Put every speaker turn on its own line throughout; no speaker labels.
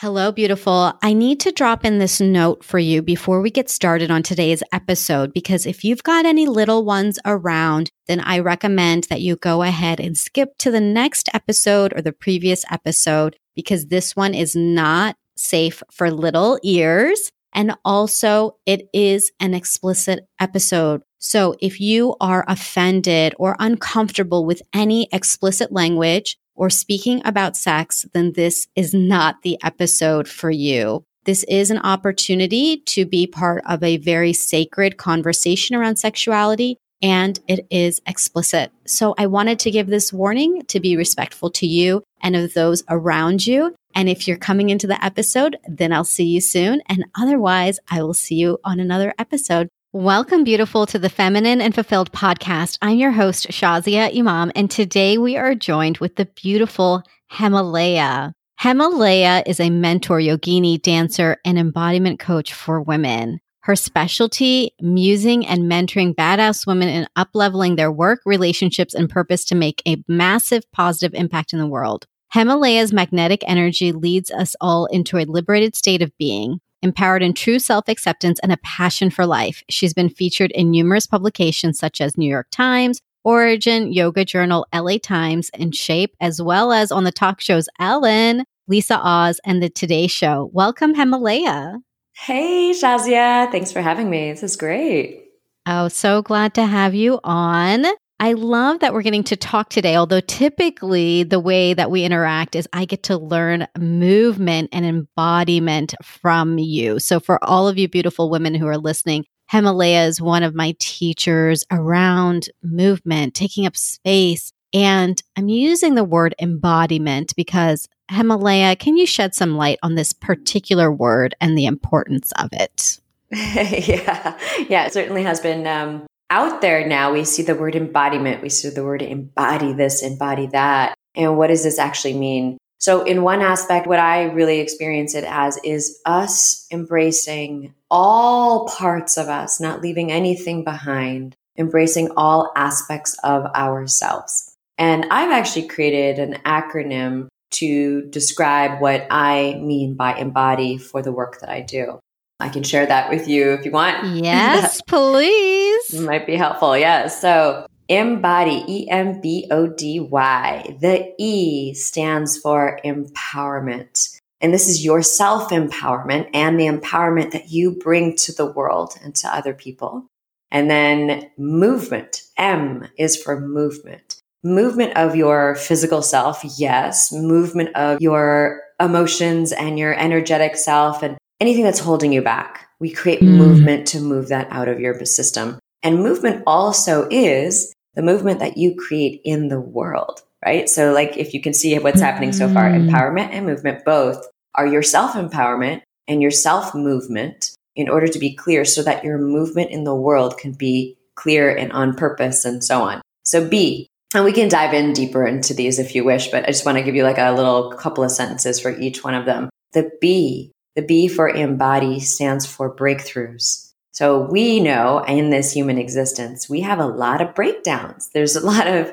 Hello, beautiful. I need to drop in this note for you before we get started on today's episode because if you've got any little ones around, then I recommend that you go ahead and skip to the next episode or the previous episode because this one is not safe for little ears. And also, it is an explicit episode. So if you are offended or uncomfortable with any explicit language, or speaking about sex, then this is not the episode for you. This is an opportunity to be part of a very sacred conversation around sexuality and it is explicit. So I wanted to give this warning to be respectful to you and of those around you. And if you're coming into the episode, then I'll see you soon. And otherwise, I will see you on another episode. Welcome, beautiful, to the Feminine and Fulfilled podcast. I'm your host, Shazia Imam, and today we are joined with the beautiful Hemalayaa. Hemalayaa is a mentor, yogini, dancer, and embodiment coach for women. Her specialty, musing and mentoring badass women in upleveling their work, relationships, and purpose to make a massive positive impact in the world. Hemalayaa's magnetic energy leads us all into a liberated state of being empowered in true self acceptance and a passion for life. She's been featured in numerous publications such as New York Times, Origin, Yoga Journal, LA Times, and Shape, as well as on the talk shows Ellen, Lisa Oz, and The Today Show. Welcome, Hemalayaa.
Hey, Shazia. Thanks for having me. This is great.
Oh, so glad to have you on. I love that we're getting to talk today, although typically the way that we interact is I get to learn movement and embodiment from you. So, for all of you beautiful women who are listening, Hemalayaa is one of my teachers around movement, taking up space. And I'm using the word embodiment because Hemalayaa, can you shed some light on this particular word and the importance of it?
yeah, yeah, it certainly has been um, out there now, we see the word embodiment, we see the word embody this, embody that. And what does this actually mean? So, in one aspect, what I really experience it as is us embracing all parts of us, not leaving anything behind, embracing all aspects of ourselves. And I've actually created an acronym to describe what I mean by embody for the work that I do. I can share that with you if you want.
Yes, please.
Might be helpful. Yeah. So embody, E M B O D Y. The E stands for empowerment. And this is your self empowerment and the empowerment that you bring to the world and to other people. And then movement. M is for movement. Movement of your physical self. Yes. Movement of your emotions and your energetic self and anything that's holding you back. We create mm. movement to move that out of your system. And movement also is the movement that you create in the world, right? So, like, if you can see what's happening so far, mm. empowerment and movement both are your self empowerment and your self movement in order to be clear so that your movement in the world can be clear and on purpose and so on. So, B, and we can dive in deeper into these if you wish, but I just want to give you like a little couple of sentences for each one of them. The B the B for embody stands for breakthroughs. So we know in this human existence, we have a lot of breakdowns. There's a lot of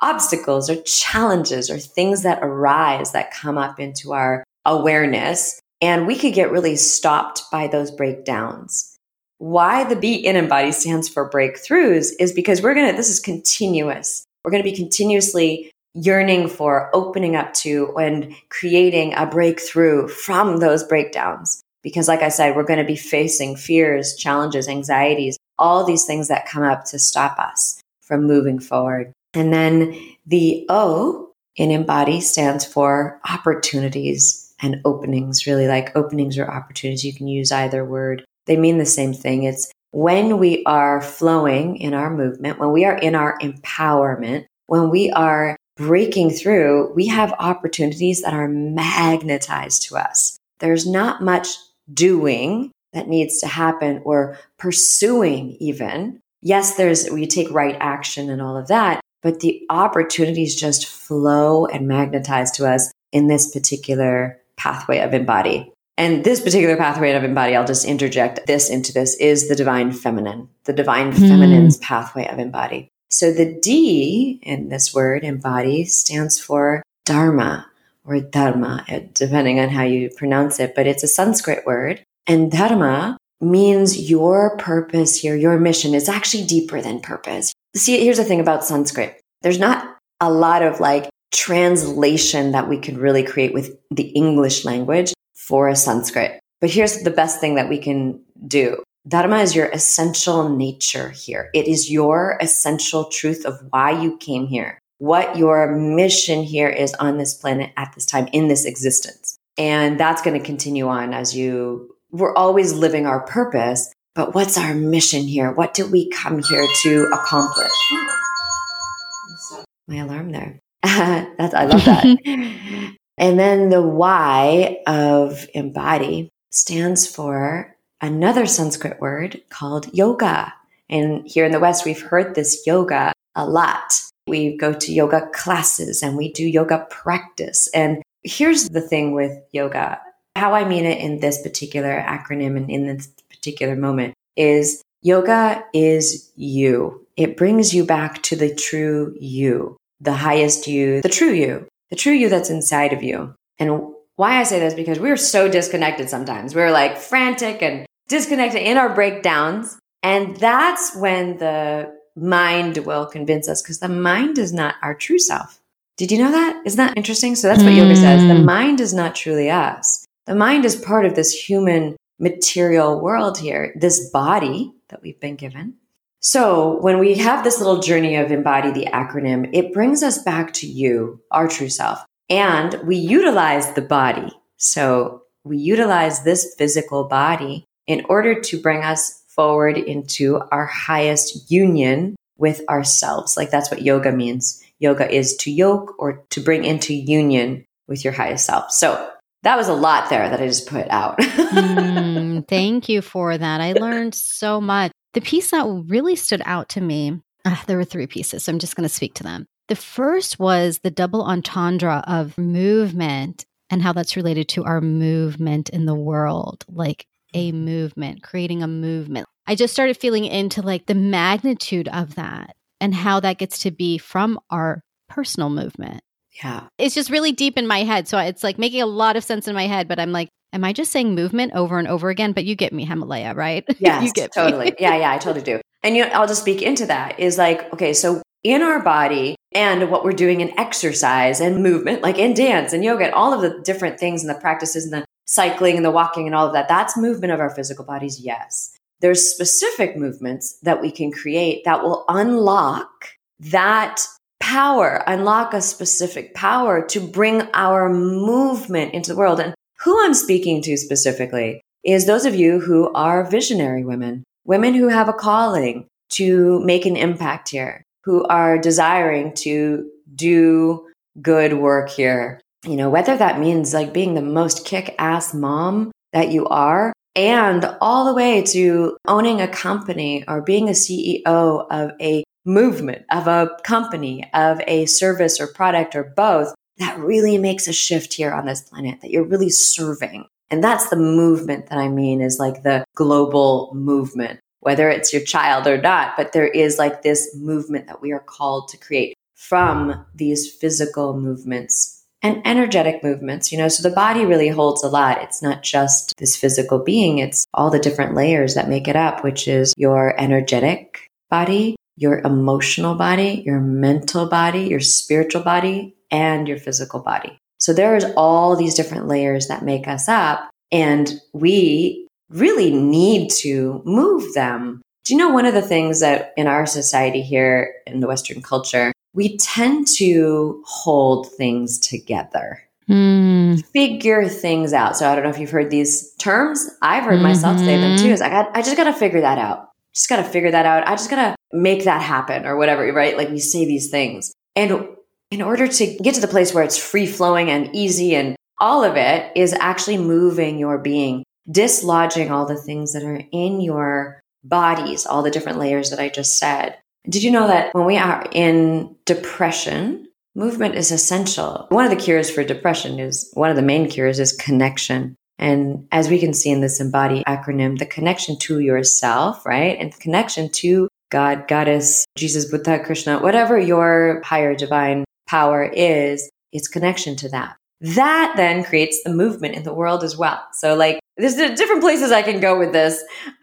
obstacles or challenges or things that arise that come up into our awareness. And we could get really stopped by those breakdowns. Why the B in embody stands for breakthroughs is because we're going to, this is continuous. We're going to be continuously yearning for opening up to and creating a breakthrough from those breakdowns. Because, like I said, we're going to be facing fears, challenges, anxieties, all these things that come up to stop us from moving forward. And then the O in embody stands for opportunities and openings, really like openings or opportunities. You can use either word. They mean the same thing. It's when we are flowing in our movement, when we are in our empowerment, when we are breaking through, we have opportunities that are magnetized to us. There's not much doing that needs to happen or pursuing even. Yes, there's, we take right action and all of that, but the opportunities just flow and magnetize to us in this particular pathway of embody. And this particular pathway of embody, I'll just interject this into this, is the divine feminine, the divine mm. feminine's pathway of embody. So the D in this word, embody, stands for Dharma or dharma, uh, depending on how you pronounce it, but it's a Sanskrit word. And dharma means your purpose here, your mission is actually deeper than purpose. See, here's the thing about Sanskrit. There's not a lot of like translation that we could really create with the English language for a Sanskrit. But here's the best thing that we can do. Dharma is your essential nature here. It is your essential truth of why you came here, what your mission here is on this planet at this time in this existence. And that's going to continue on as you, we're always living our purpose, but what's our mission here? What did we come here to accomplish? My alarm there. That's, I love that. and then the Y of embody stands for another Sanskrit word called yoga. And here in the West, we've heard this yoga a lot. We go to yoga classes and we do yoga practice. And here's the thing with yoga how I mean it in this particular acronym and in this particular moment is yoga is you. It brings you back to the true you, the highest you, the true you, the true you that's inside of you. And why I say this because we're so disconnected sometimes. We're like frantic and disconnected in our breakdowns. And that's when the mind will convince us because the mind is not our true self. Did you know that? Isn't that interesting? So that's what mm. yoga says. The hmm. mind is not truly us. The mind is part of this human material world here, this body that we've been given. So when we have this little journey of embody the acronym, it brings us back to you, our true self. And we utilize the body. So we utilize this physical body in order to bring us forward into our highest union with ourselves. Like that's what yoga means. Yoga is to yoke or to bring into union with your highest self. So that was a lot there that I just put out.
mm, thank you for that. I learned so much. The piece that really stood out to me, uh, there were three pieces, so I'm just going to speak to them. The first was the double entendre of movement and how that's related to our movement in the world. Like a mm-hmm. movement, creating a movement. I just started feeling into like the magnitude of that and how that gets to be from our personal movement.
Yeah.
It's just really deep in my head. So it's like making a lot of sense in my head, but I'm like, am I just saying movement over and over again? But you get me, Hemalayaa, right?
Yes,
you get
totally. yeah, yeah, I totally do. And you know, I'll just speak into that is like, okay, so in our body and what we're doing in exercise and movement, like in dance and yoga and all of the different things and the practices and the cycling and the walking and all of that, that's movement of our physical bodies, yes. There's specific movements that we can create that will unlock that power, unlock a specific power to bring our movement into the world. And who I'm speaking to specifically is those of you who are visionary women, women who have a calling to make an impact here, who are desiring to do good work here, you know, whether that means like being the most kick ass mom that you are, and all the way to owning a company or being a CEO of a movement, of a company, of a service or product or both, that really makes a shift here on this planet that you're really serving. And that's the movement that I mean is like the global movement, whether it's your child or not, but there is like this movement that we are called to create from these physical movements and energetic movements, you know, so the body really holds a lot. It's not just this physical being, it's all the different layers that make it up, which is your energetic body, your emotional body, your mental body, your spiritual body, and your physical body. So there's all these different layers that make us up and we really need to move them. Do you know one of the things that in our society here in the Western culture, we tend to hold things together. Mm. Figure things out. So I don't know if you've heard these terms. I've heard mm-hmm. myself say them too. Mm-hmm. Is I got I just gotta figure that out. Just gotta figure that out. I just gotta make that happen or whatever, right? Like we say these things. And in order to get to the place where it's free flowing and easy and all of it is actually moving your being, dislodging all the things that are in your bodies, all the different layers that I just said, did you know that when we are in depression, movement is essential? One of the cures for depression is one of the main cures is connection. And as we can see in this embody acronym, the connection to yourself, right? And the connection to God, Goddess, Jesus, Buddha, Krishna, whatever your higher divine power is, it's connection to that. that then creates the movement in the world as well. So like there's different places I can go with this.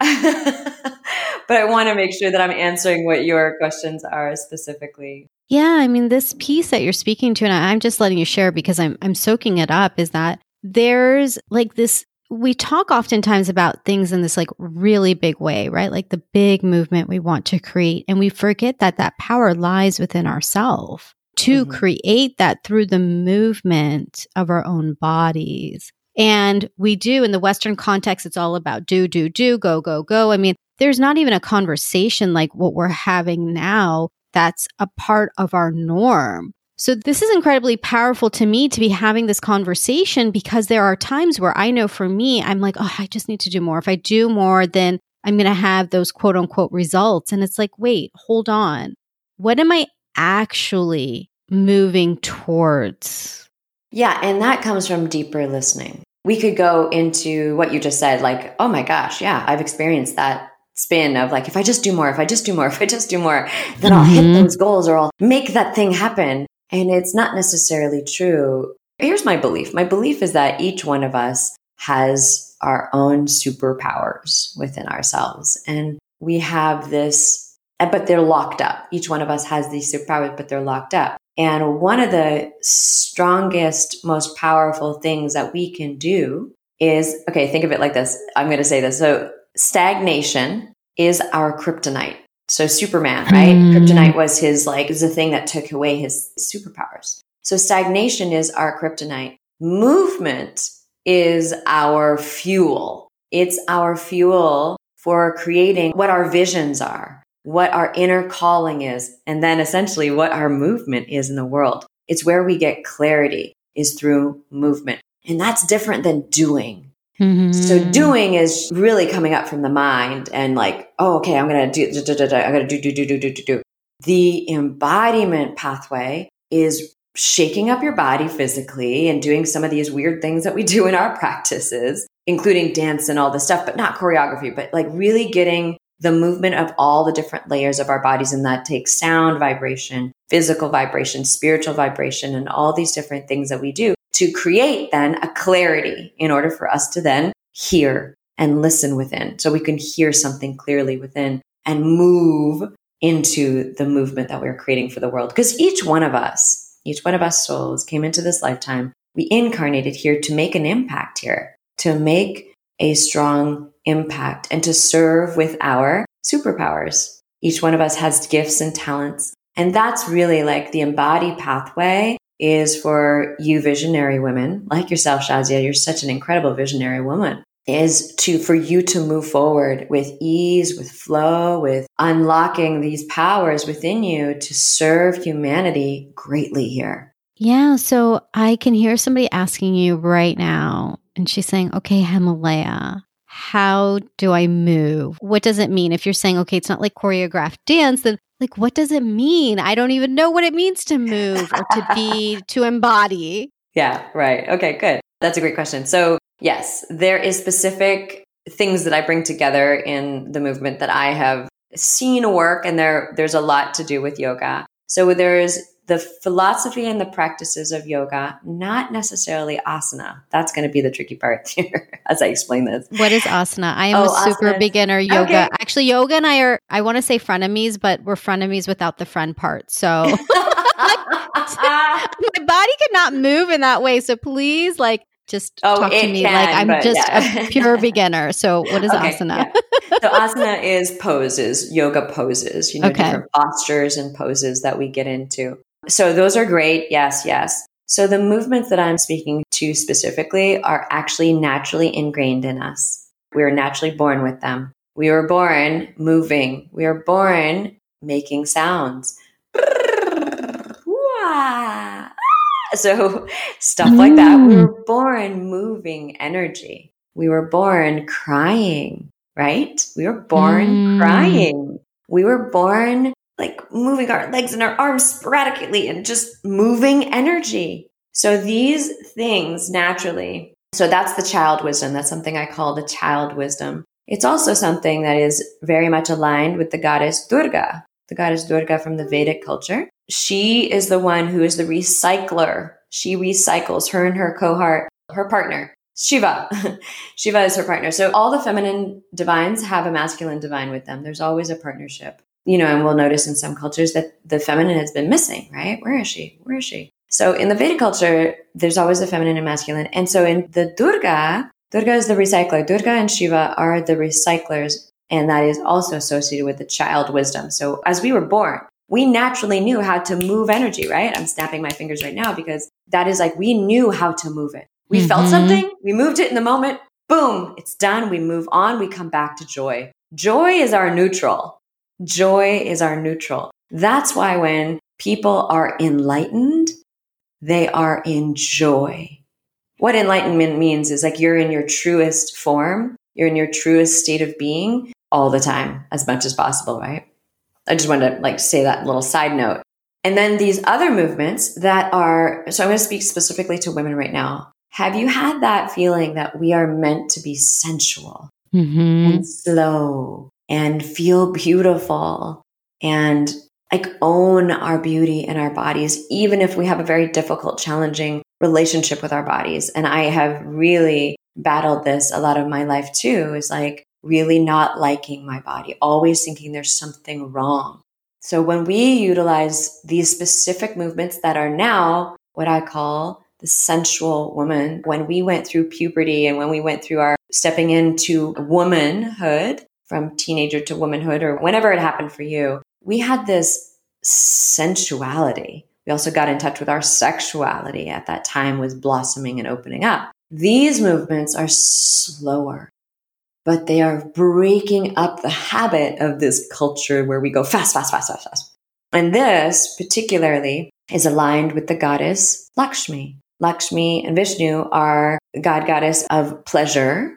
but I want to make sure that I'm answering what your questions are specifically.
Yeah, I mean this piece that you're speaking to and I'm just letting you share because I'm I'm soaking it up is that there's like this we talk oftentimes about things in this like really big way, right? Like the big movement we want to create and we forget that that power lies within ourselves to mm-hmm. create that through the movement of our own bodies. And we do in the Western context, it's all about do, do, do, go, go, go. I mean, there's not even a conversation like what we're having now that's a part of our norm. So this is incredibly powerful to me to be having this conversation because there are times where I know for me, I'm like, oh, I just need to do more. If I do more, then I'm going to have those quote unquote results. And it's like, wait, hold on. What am I actually moving towards?
Yeah. And that comes from deeper listening. We could go into what you just said, like, oh my gosh, yeah, I've experienced that spin of like, if I just do more, if I just do more, if I just do more, then I'll hit mm-hmm. those goals or I'll make that thing happen. And it's not necessarily true. Here's my belief my belief is that each one of us has our own superpowers within ourselves. And we have this, but they're locked up. Each one of us has these superpowers, but they're locked up. And one of the strongest, most powerful things that we can do is okay, think of it like this. I'm going to say this. So, stagnation is our kryptonite. So, Superman, right? Mm. Kryptonite was his, like, is the thing that took away his superpowers. So, stagnation is our kryptonite. Movement is our fuel. It's our fuel for creating what our visions are what our inner calling is, and then essentially what our movement is in the world. It's where we get clarity is through movement. And that's different than doing. Mm-hmm. So doing is really coming up from the mind and like, oh, okay, I'm going to do, I'm going to do, do, do, do, do, do, do. The embodiment pathway is shaking up your body physically and doing some of these weird things that we do in our practices, including dance and all this stuff, but not choreography, but like really getting the movement of all the different layers of our bodies. And that takes sound vibration, physical vibration, spiritual vibration, and all these different things that we do to create then a clarity in order for us to then hear and listen within. So we can hear something clearly within and move into the movement that we're creating for the world. Because each one of us, each one of us souls came into this lifetime. We incarnated here to make an impact here, to make a strong impact and to serve with our superpowers. Each one of us has gifts and talents. And that's really like the embodied pathway is for you visionary women like yourself, Shazia. You're such an incredible visionary woman is to for you to move forward with ease with flow with unlocking these powers within you to serve humanity greatly here
yeah so i can hear somebody asking you right now and she's saying, okay, Hemalayaa, how do I move? What does it mean? If you're saying, okay, it's not like choreographed dance, then like, what does it mean? I don't even know what it means to move or to be, to embody.
Yeah, right. Okay, good. That's a great question. So, yes, there is specific things that I bring together in the movement that I have seen work and there there's a lot to do with yoga. So there's the philosophy and the practices of yoga, not necessarily asana. That's going to be the tricky part here as I explain this.
What is asana? I am oh, a super beginner yoga. Okay. Actually, yoga and I are, I want to say frenemies, but we're frenemies without the friend part. So my body could not move in that way. So please, like, just oh, talk to me can, like I'm just yeah. a pure beginner. So, what is okay, asana?
Yeah. So, asana is poses, yoga poses, you know, okay. different postures and poses that we get into. So those are great. Yes, yes. So the movements that I'm speaking to specifically are actually naturally ingrained in us. We are naturally born with them. We were born moving. We are born making sounds. So stuff like that. We were born moving energy. We were born crying, right? We were born mm. crying. We were born like moving our legs and our arms sporadically and just moving energy. So these things naturally, so that's the child wisdom. That's something I call the child wisdom. It's also something that is very much aligned with the goddess Durga, the goddess Durga from the Vedic culture. She is the one who is the recycler. she recycles her and her cohort, her partner, Shiva. Shiva is her partner. So all the feminine divines have a masculine divine with them. There's always a partnership. You know, and we'll notice in some cultures that the feminine has been missing, right? Where is she? Where is she? So in the Vedic culture, there's always a feminine and masculine. And so in the Durga, Durga is the recycler. Durga and Shiva are the recyclers. And that is also associated with the child wisdom. So as we were born, we naturally knew how to move energy, right? I'm snapping my fingers right now because that is like we knew how to move it. We mm-hmm. felt something, we moved it in the moment, boom, it's done. We move on, we come back to joy. Joy is our neutral. Joy is our neutral. That's why when people are enlightened, they are in joy. What enlightenment means is like you're in your truest form, you're in your truest state of being all the time, as much as possible, right? I just wanted to like say that little side note. And then these other movements that are, so I'm going to speak specifically to women right now. Have you had that feeling that we are meant to be sensual mm-hmm. and slow and feel beautiful and like own our beauty and our bodies, even if we have a very difficult, challenging relationship with our bodies? And I have really battled this a lot of my life too, is like really not liking my body, always thinking there's something wrong. So when we utilize these specific movements that are now what I call the sensual woman, when we went through puberty and when we went through our stepping into womanhood from teenager to womanhood or whenever it happened for you, we had this sensuality. We also got in touch with our sexuality at that time was blossoming and opening up. These movements are slower but they are breaking up the habit of this culture where we go fast, fast, fast, fast, fast. And this particularly is aligned with the goddess Lakshmi. Lakshmi and Vishnu are god goddess of pleasure,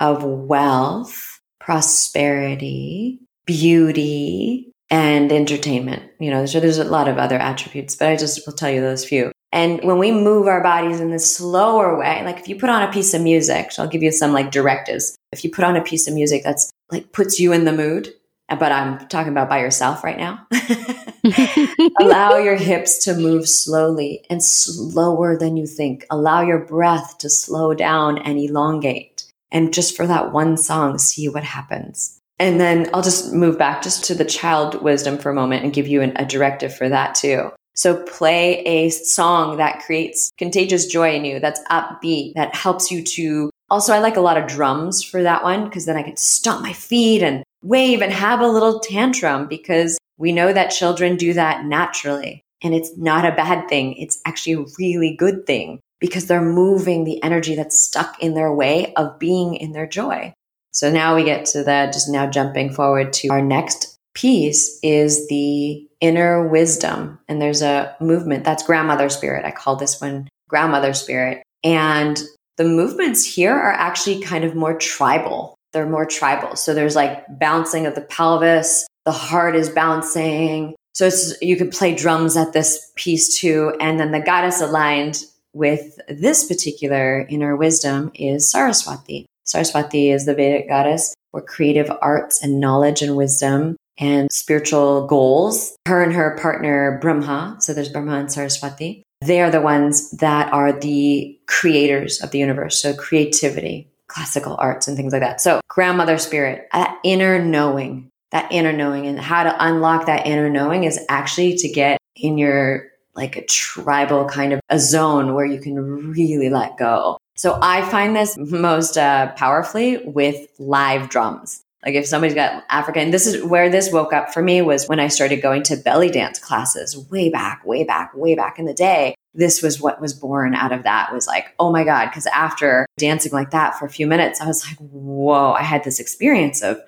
of wealth, prosperity, beauty, and entertainment. You know, so there's a lot of other attributes, but I just will tell you those few. And when we move our bodies in this slower way, like if you put on a piece of music, so I'll give you some like directives. If you put on a piece of music that's like puts you in the mood, uh, but I'm talking about by yourself right now. Allow your hips to move slowly and slower than you think. Allow your breath to slow down and elongate. And just for that one song, see what happens. And then I'll just move back just to the child wisdom for a moment and give you an, a directive for that too. So play a song that creates contagious joy in you, that's upbeat, that helps you to. Also, I like a lot of drums for that one because then I can stomp my feet and wave and have a little tantrum because we know that children do that naturally. And it's not a bad thing. It's actually a really good thing because they're moving the energy that's stuck in their way of being in their joy. So now we get to that, just now jumping forward to our next piece is the inner wisdom. And there's a movement that's grandmother spirit. I call this one grandmother spirit. And the movements here are actually kind of more tribal. They're more tribal. So there's like bouncing of the pelvis, the heart is bouncing. So it's you could play drums at this piece too. And then the goddess aligned with this particular inner wisdom is Saraswati. Saraswati is the Vedic goddess for creative arts and knowledge and wisdom and spiritual goals. Her and her partner, Brahma, so there's Brahma and Saraswati, they are the ones that are the creators of the universe. So creativity, classical arts, and things like that. So grandmother spirit, that inner knowing, that inner knowing, and how to unlock that inner knowing is actually to get in your like a tribal kind of a zone where you can really let go. So I find this most uh, powerfully with live drums. Like if somebody's got Africa, and this is where this woke up for me was when I started going to belly dance classes way back, way back, way back in the day. This was what was born out of that was like, oh my God. Cause after dancing like that for a few minutes, I was like, whoa, I had this experience of,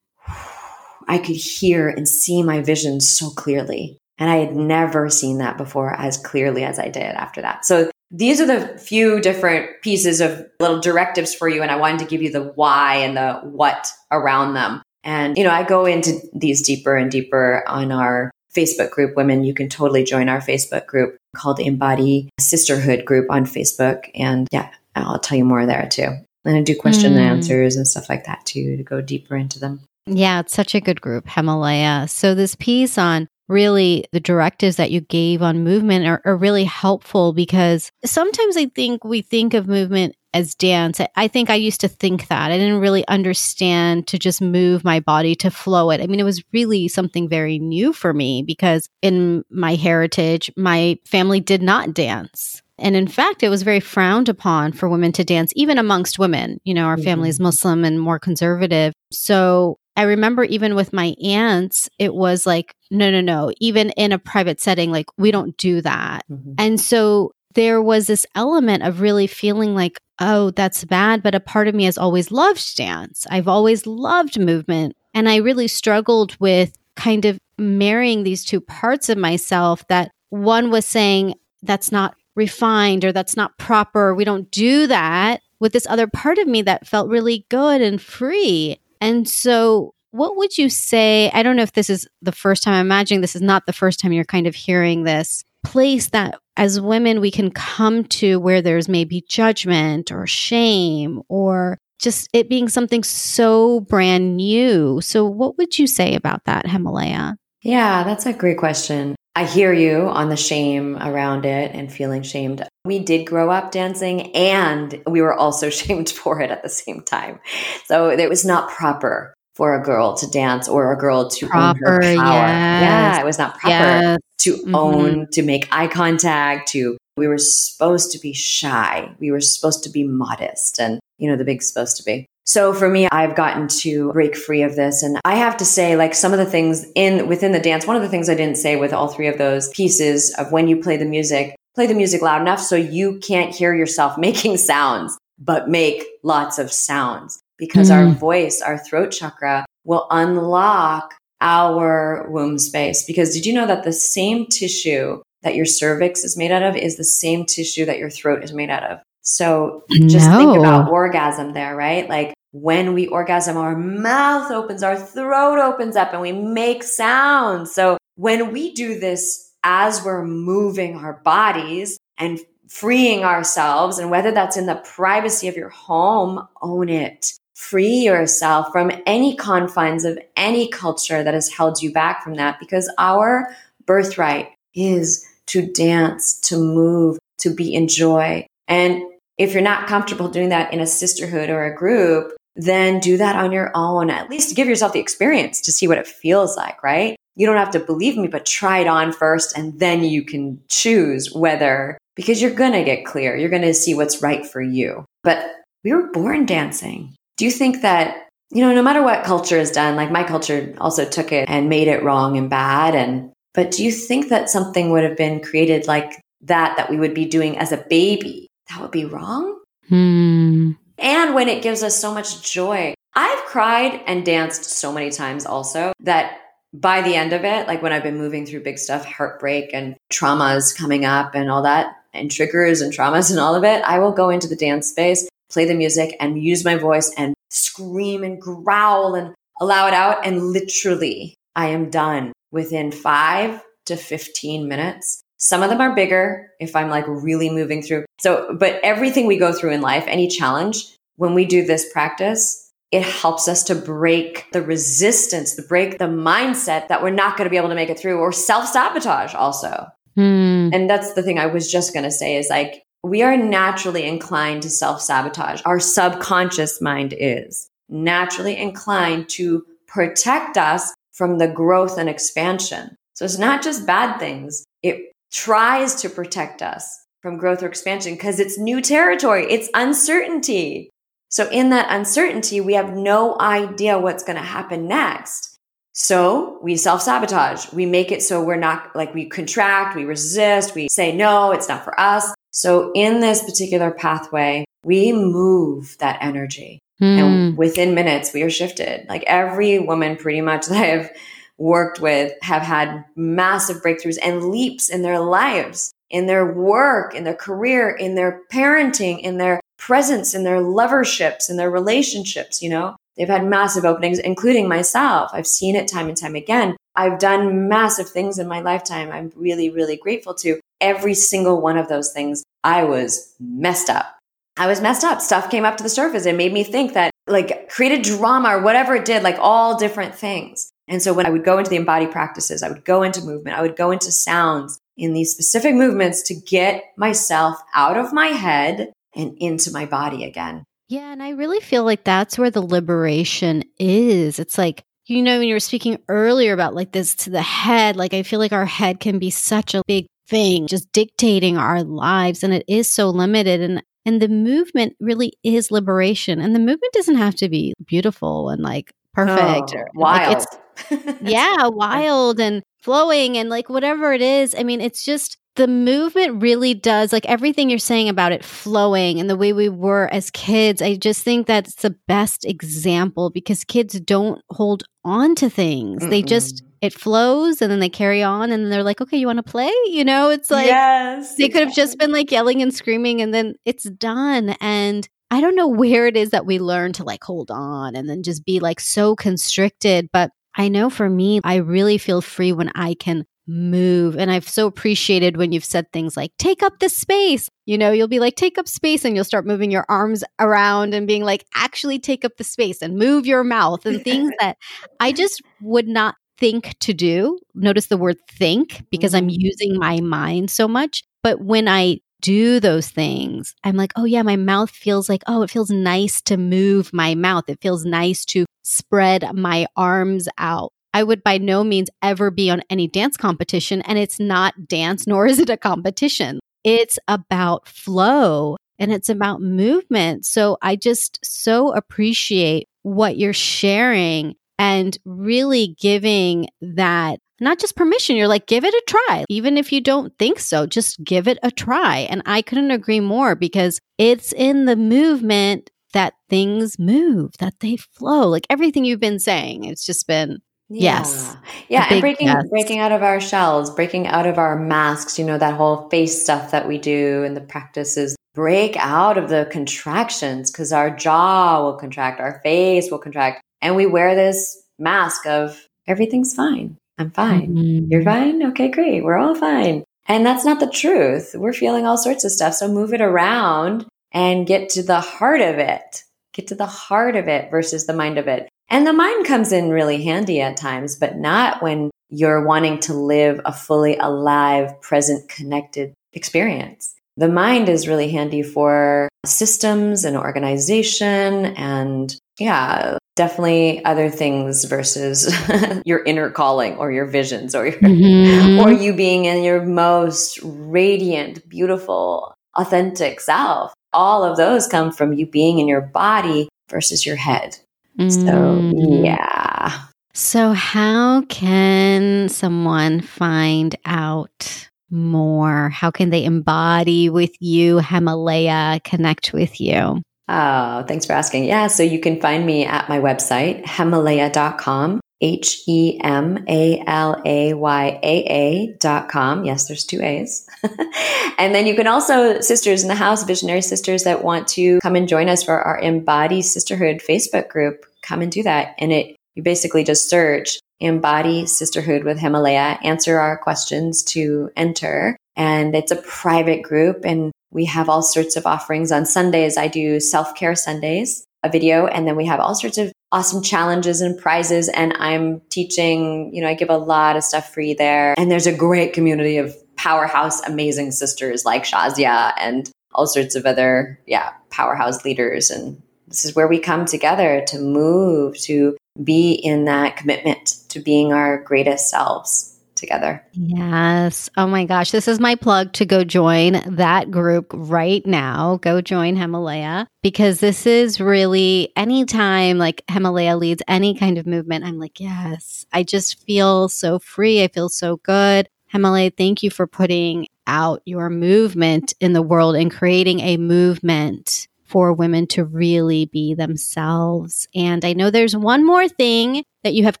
I could hear and see my vision so clearly. And I had never seen that before as clearly as I did after that. So these are the few different pieces of little directives for you. And I wanted to give you the why and the what around them. And, you know, I go into these deeper and deeper on our Facebook group, Women. You can totally join our Facebook group called Embody Sisterhood group on Facebook. And yeah, I'll tell you more there too. And I do question mm. and answers and stuff like that too to go deeper into them.
Yeah, it's such a good group, Hemalayaa. So, this piece on really the directives that you gave on movement are, are really helpful because sometimes I think we think of movement as dance. I think I used to think that. I didn't really understand to just move my body to flow it. I mean, it was really something very new for me because in my heritage, my family did not dance. And in fact, it was very frowned upon for women to dance, even amongst women. You know, our mm-hmm. family is mm-hmm. Muslim and more conservative. So I remember even with my aunts, it was like, no, no, no, even in a private setting, like we don't do that. Mm-hmm. And so there was this element of really feeling like, oh, that's bad. But a part of me has always loved dance. I've always loved movement. And I really struggled with kind of marrying these two parts of myself that one was saying, that's not refined or that's not proper. We don't do that with this other part of me that felt really good and free. And so, what would you say? I don't know if this is the first time, I'm imagining this is not the first time you're kind of hearing this place that as women we can come to where there's maybe judgment or shame or just it being something so brand new. So, what would you say about that, Hemalayaa?
Yeah, that's a great question. I hear you on the shame around it and feeling shamed. We did grow up dancing and we were also shamed for it at the same time. So it was not proper for a girl to dance or a girl to proper, own her power. Yes. Yeah, it was not proper yes. to mm-hmm. own, to make eye contact, to we were supposed to be shy. We were supposed to be modest and you know the big supposed to be. So for me, I've gotten to break free of this. And I have to say, like some of the things in within the dance, one of the things I didn't say with all three of those pieces of when you play the music, play the music loud enough so you can't hear yourself making sounds, but make lots of sounds because mm. our voice, our throat chakra will unlock our womb space. Because did you know that the same tissue that your cervix is made out of is the same tissue that your throat is made out of? So just no. think about orgasm there, right? Like when we orgasm, our mouth opens, our throat opens up, and we make sounds. So when we do this as we're moving our bodies and freeing ourselves, and whether that's in the privacy of your home, own it. Free yourself from any confines of any culture that has held you back from that because our birthright is to dance, to move, to be in joy. And if you're not comfortable doing that in a sisterhood or a group, then do that on your own. At least give yourself the experience to see what it feels like, right? You don't have to believe me, but try it on first and then you can choose whether, because you're going to get clear. You're going to see what's right for you. But we were born dancing. Do you think that, you know, no matter what culture has done, like my culture also took it and made it wrong and bad. And, but do you think that something would have been created like that, that we would be doing as a baby? That would be wrong.
Hmm.
And when it gives us so much joy. I've cried and danced so many times also that by the end of it, like when I've been moving through big stuff, heartbreak and traumas coming up and all that, and triggers and traumas and all of it, I will go into the dance space, play the music, and use my voice and scream and growl and allow it out. And literally, I am done within five to 15 minutes. Some of them are bigger if I'm like really moving through. So, but everything we go through in life, any challenge, when we do this practice, it helps us to break the resistance, to break the mindset that we're not going to be able to make it through or self sabotage also.
Hmm.
And that's the thing I was just going to say is like, we are naturally inclined to self sabotage. Our subconscious mind is naturally inclined to protect us from the growth and expansion. So it's not just bad things. It tries to protect us from growth or expansion because it's new territory. It's uncertainty. So in that uncertainty, we have no idea what's going to happen next. So we self sabotage. We make it so we're not like we contract, we resist, we say, no, it's not for us. So in this particular pathway, we move that energy. Mm. And within minutes, we are shifted. Like every woman pretty much that I have worked with have had massive breakthroughs and leaps in their lives, in their work, in their career, in their parenting, in their presence, in their loverships, in their relationships, you know? They've had massive openings, including myself. I've seen it time and time again. I've done massive things in my lifetime. I'm really, really grateful to every single one of those things. I was messed up. I was messed up. Stuff came up to the surface. It made me think that like created drama or whatever it did, like all different things. And so when I would go into the embodied practices, I would go into movement, I would go into sounds in these specific movements to get myself out of my head and into my body again.
Yeah. And I really feel like that's where the liberation is. It's like, you know, when you were speaking earlier about like this to the head, like I feel like our head can be such a big thing, just dictating our lives. And it is so limited. And and the movement really is liberation. And the movement doesn't have to be beautiful and like perfect
oh, wild.
Like yeah, wild and flowing and like whatever it is. I mean, it's just the movement really does like everything you're saying about it flowing and the way we were as kids. I just think that's the best example because kids don't hold on to things. Mm-mm. They just it flows and then they carry on and they're like, okay, you want to play? You know, it's like
yes,
they could have just been like yelling and screaming and then it's done. And I don't know where it is that we learn to like hold on and then just be like so constricted. But I know for me, I really feel free when I can move. And I've so appreciated when you've said things like, take up the space. You know, you'll be like, take up space, and you'll start moving your arms around and being like, actually take up the space and move your mouth and things that I just would not think to do. Notice the word think because I'm mm-hmm. using my mind so much. But when I do those things, I'm like, oh, yeah, my mouth feels like, oh, it feels nice to move my mouth. It feels nice to spread my arms out. I would by no means ever be on any dance competition. And it's not dance, nor is it a competition. It's about flow and it's about movement. So I just so appreciate what you're sharing and really giving that not just permission, you're like, give it a try. Even if you don't think so, just give it a try. And I couldn't agree more because it's in the movement that things move, that they flow. Like everything you've been saying, it's just been
yeah.
Yes.
Yeah. And breaking yes. breaking out of our shells, breaking out of our masks, you know, that whole face stuff that we do and the practices. Break out of the contractions because our jaw will contract, our face will contract. And we wear this mask of everything's fine. I'm fine. Mm-hmm. You're fine? Okay, great. We're all fine. And that's not the truth. We're feeling all sorts of stuff. So move it around and get to the heart of it. Get to the heart of it versus the mind of it. And the mind comes in really handy at times, but not when you're wanting to live a fully alive, present, connected experience. The mind is really handy for systems and organization and yeah, definitely other things versus your inner calling or your visions or your, mm-hmm. or you being in your most radiant, beautiful, authentic self. All of those come from you being in your body versus your head. Mm. So, yeah.
So, how can someone find out more? How can they embody with you, Hemalayaa, connect with you?
Oh, thanks for asking. Yeah, so you can find me at my website, hemalayaa.com, H E M A L A Y A A dot com. Yes, there's two A's. and then you can also, sisters in the house, visionary sisters that want to come and join us for our Embody Sisterhood Facebook group, come and do that. And it, you basically just search Embody Sisterhood with Hemalayaa, answer our questions to enter. And it's a private group and we have all sorts of offerings on Sundays. I do self care Sundays, a video, and then we have all sorts of awesome challenges and prizes. And I'm teaching, you know, I give a lot of stuff free there. And there's a great community of powerhouse, amazing sisters like Shazia and all sorts of other, yeah, powerhouse leaders. And this is where we come together to move, to be in that commitment to being our greatest selves together.
Yes. Oh my gosh. This is my plug to go join that group right now. Go join Hemalayaa because this is really anytime like Hemalayaa leads any kind of movement, I'm like, yes, I just feel so free. I feel so good. Hemalayaa, thank you for putting out your movement in the world and creating a movement for women to really be themselves. And I know there's one more thing that you have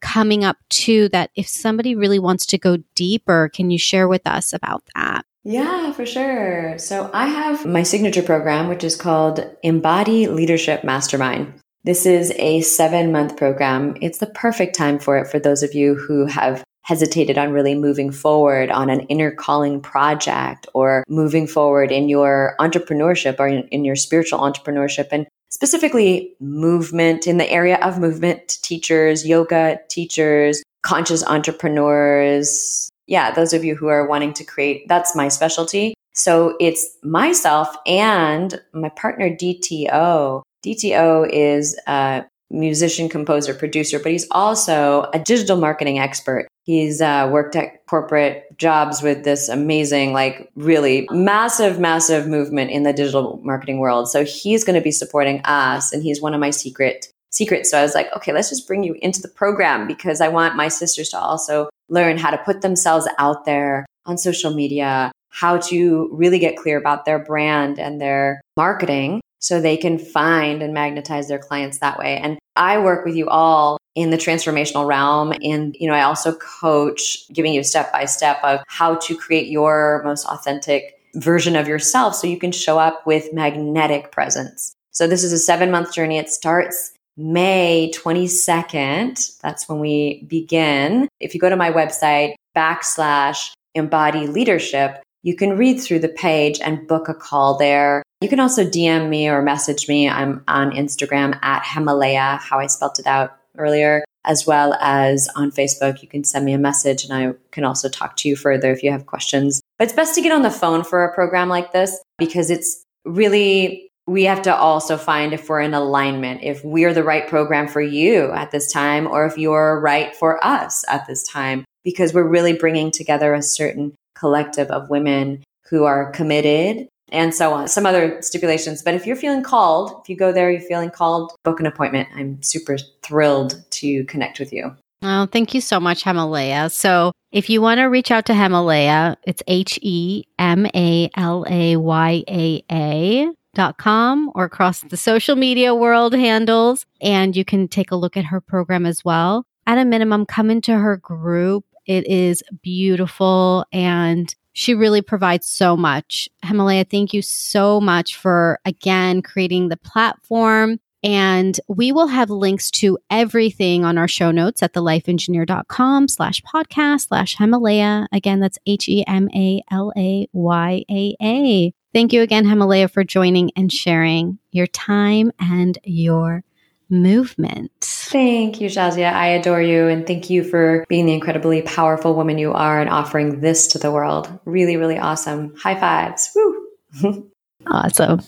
coming up too that if somebody really wants to go deeper, can you share with us about that?
Yeah, for sure. So I have my signature program, which is called Embody Leadership Mastermind. This is a seven month program. It's the perfect time for it for those of you who have hesitated on really moving forward on an inner calling project or moving forward in your entrepreneurship or in, in your spiritual entrepreneurship and specifically movement in the area of movement teachers, yoga teachers, conscious entrepreneurs. Yeah, those of you who are wanting to create, that's my specialty. So it's myself and my partner DTO. DTO is a musician, composer, producer, but he's also a digital marketing expert. He's uh, worked at corporate jobs with this amazing, like really massive, massive movement in the digital marketing world. So he's going to be supporting us, and he's one of my secret secrets. So I was like, okay, let's just bring you into the program because I want my sisters to also learn how to put themselves out there on social media, how to really get clear about their brand and their marketing so they can find and magnetize their clients that way. And I work with you all in the transformational realm and you know I also coach giving you step by step of how to create your most authentic version of yourself so you can show up with magnetic presence. So this is a 7 month journey. It starts May 22nd. That's when we begin. If you go to my website backslash embody leadership, you can read through the page and book a call there. You can also DM me or message me. I'm on Instagram at Hemalayaa, how I spelt it out earlier, as well as on Facebook. You can send me a message and I can also talk to you further if you have questions. But it's best to get on the phone for a program like this because it's really, we have to also find if we're in alignment, if we're the right program for you at this time, or if you're right for us at this time, because we're really bringing together a certain collective of women who are committed and so on, some other stipulations. But if you're feeling called, if you go there, you're feeling called, book an appointment. I'm super thrilled to connect with you.
Oh, thank you so much, Hemalayaa. So if you want to reach out to Hemalayaa, it's H E M A L A Y A A dot com or across the social media world handles. And you can take a look at her program as well. At a minimum, come into her group. It is beautiful and she really provides so much. Hemalayaa, thank you so much for again creating the platform. And we will have links to everything on our show notes at thelifeengineer.com slash podcast slash Hemalayaa. Again, that's H E M A L A Y A A. Thank you again, Hemalayaa, for joining and sharing your time and your movement.
Thank you, Shazia. I adore you. And thank you for being the incredibly powerful woman you are and offering this to the world. Really, really awesome. High fives. Woo.
awesome.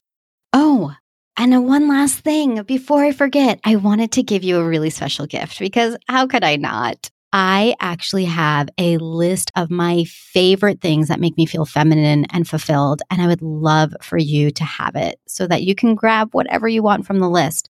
Oh, and one last thing before I forget, I wanted to give you a really special gift because how could I not? I actually have a list of my favorite things that make me feel feminine and fulfilled. And I would love for you to have it so that you can grab whatever you want from the list.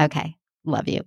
Okay. Love you.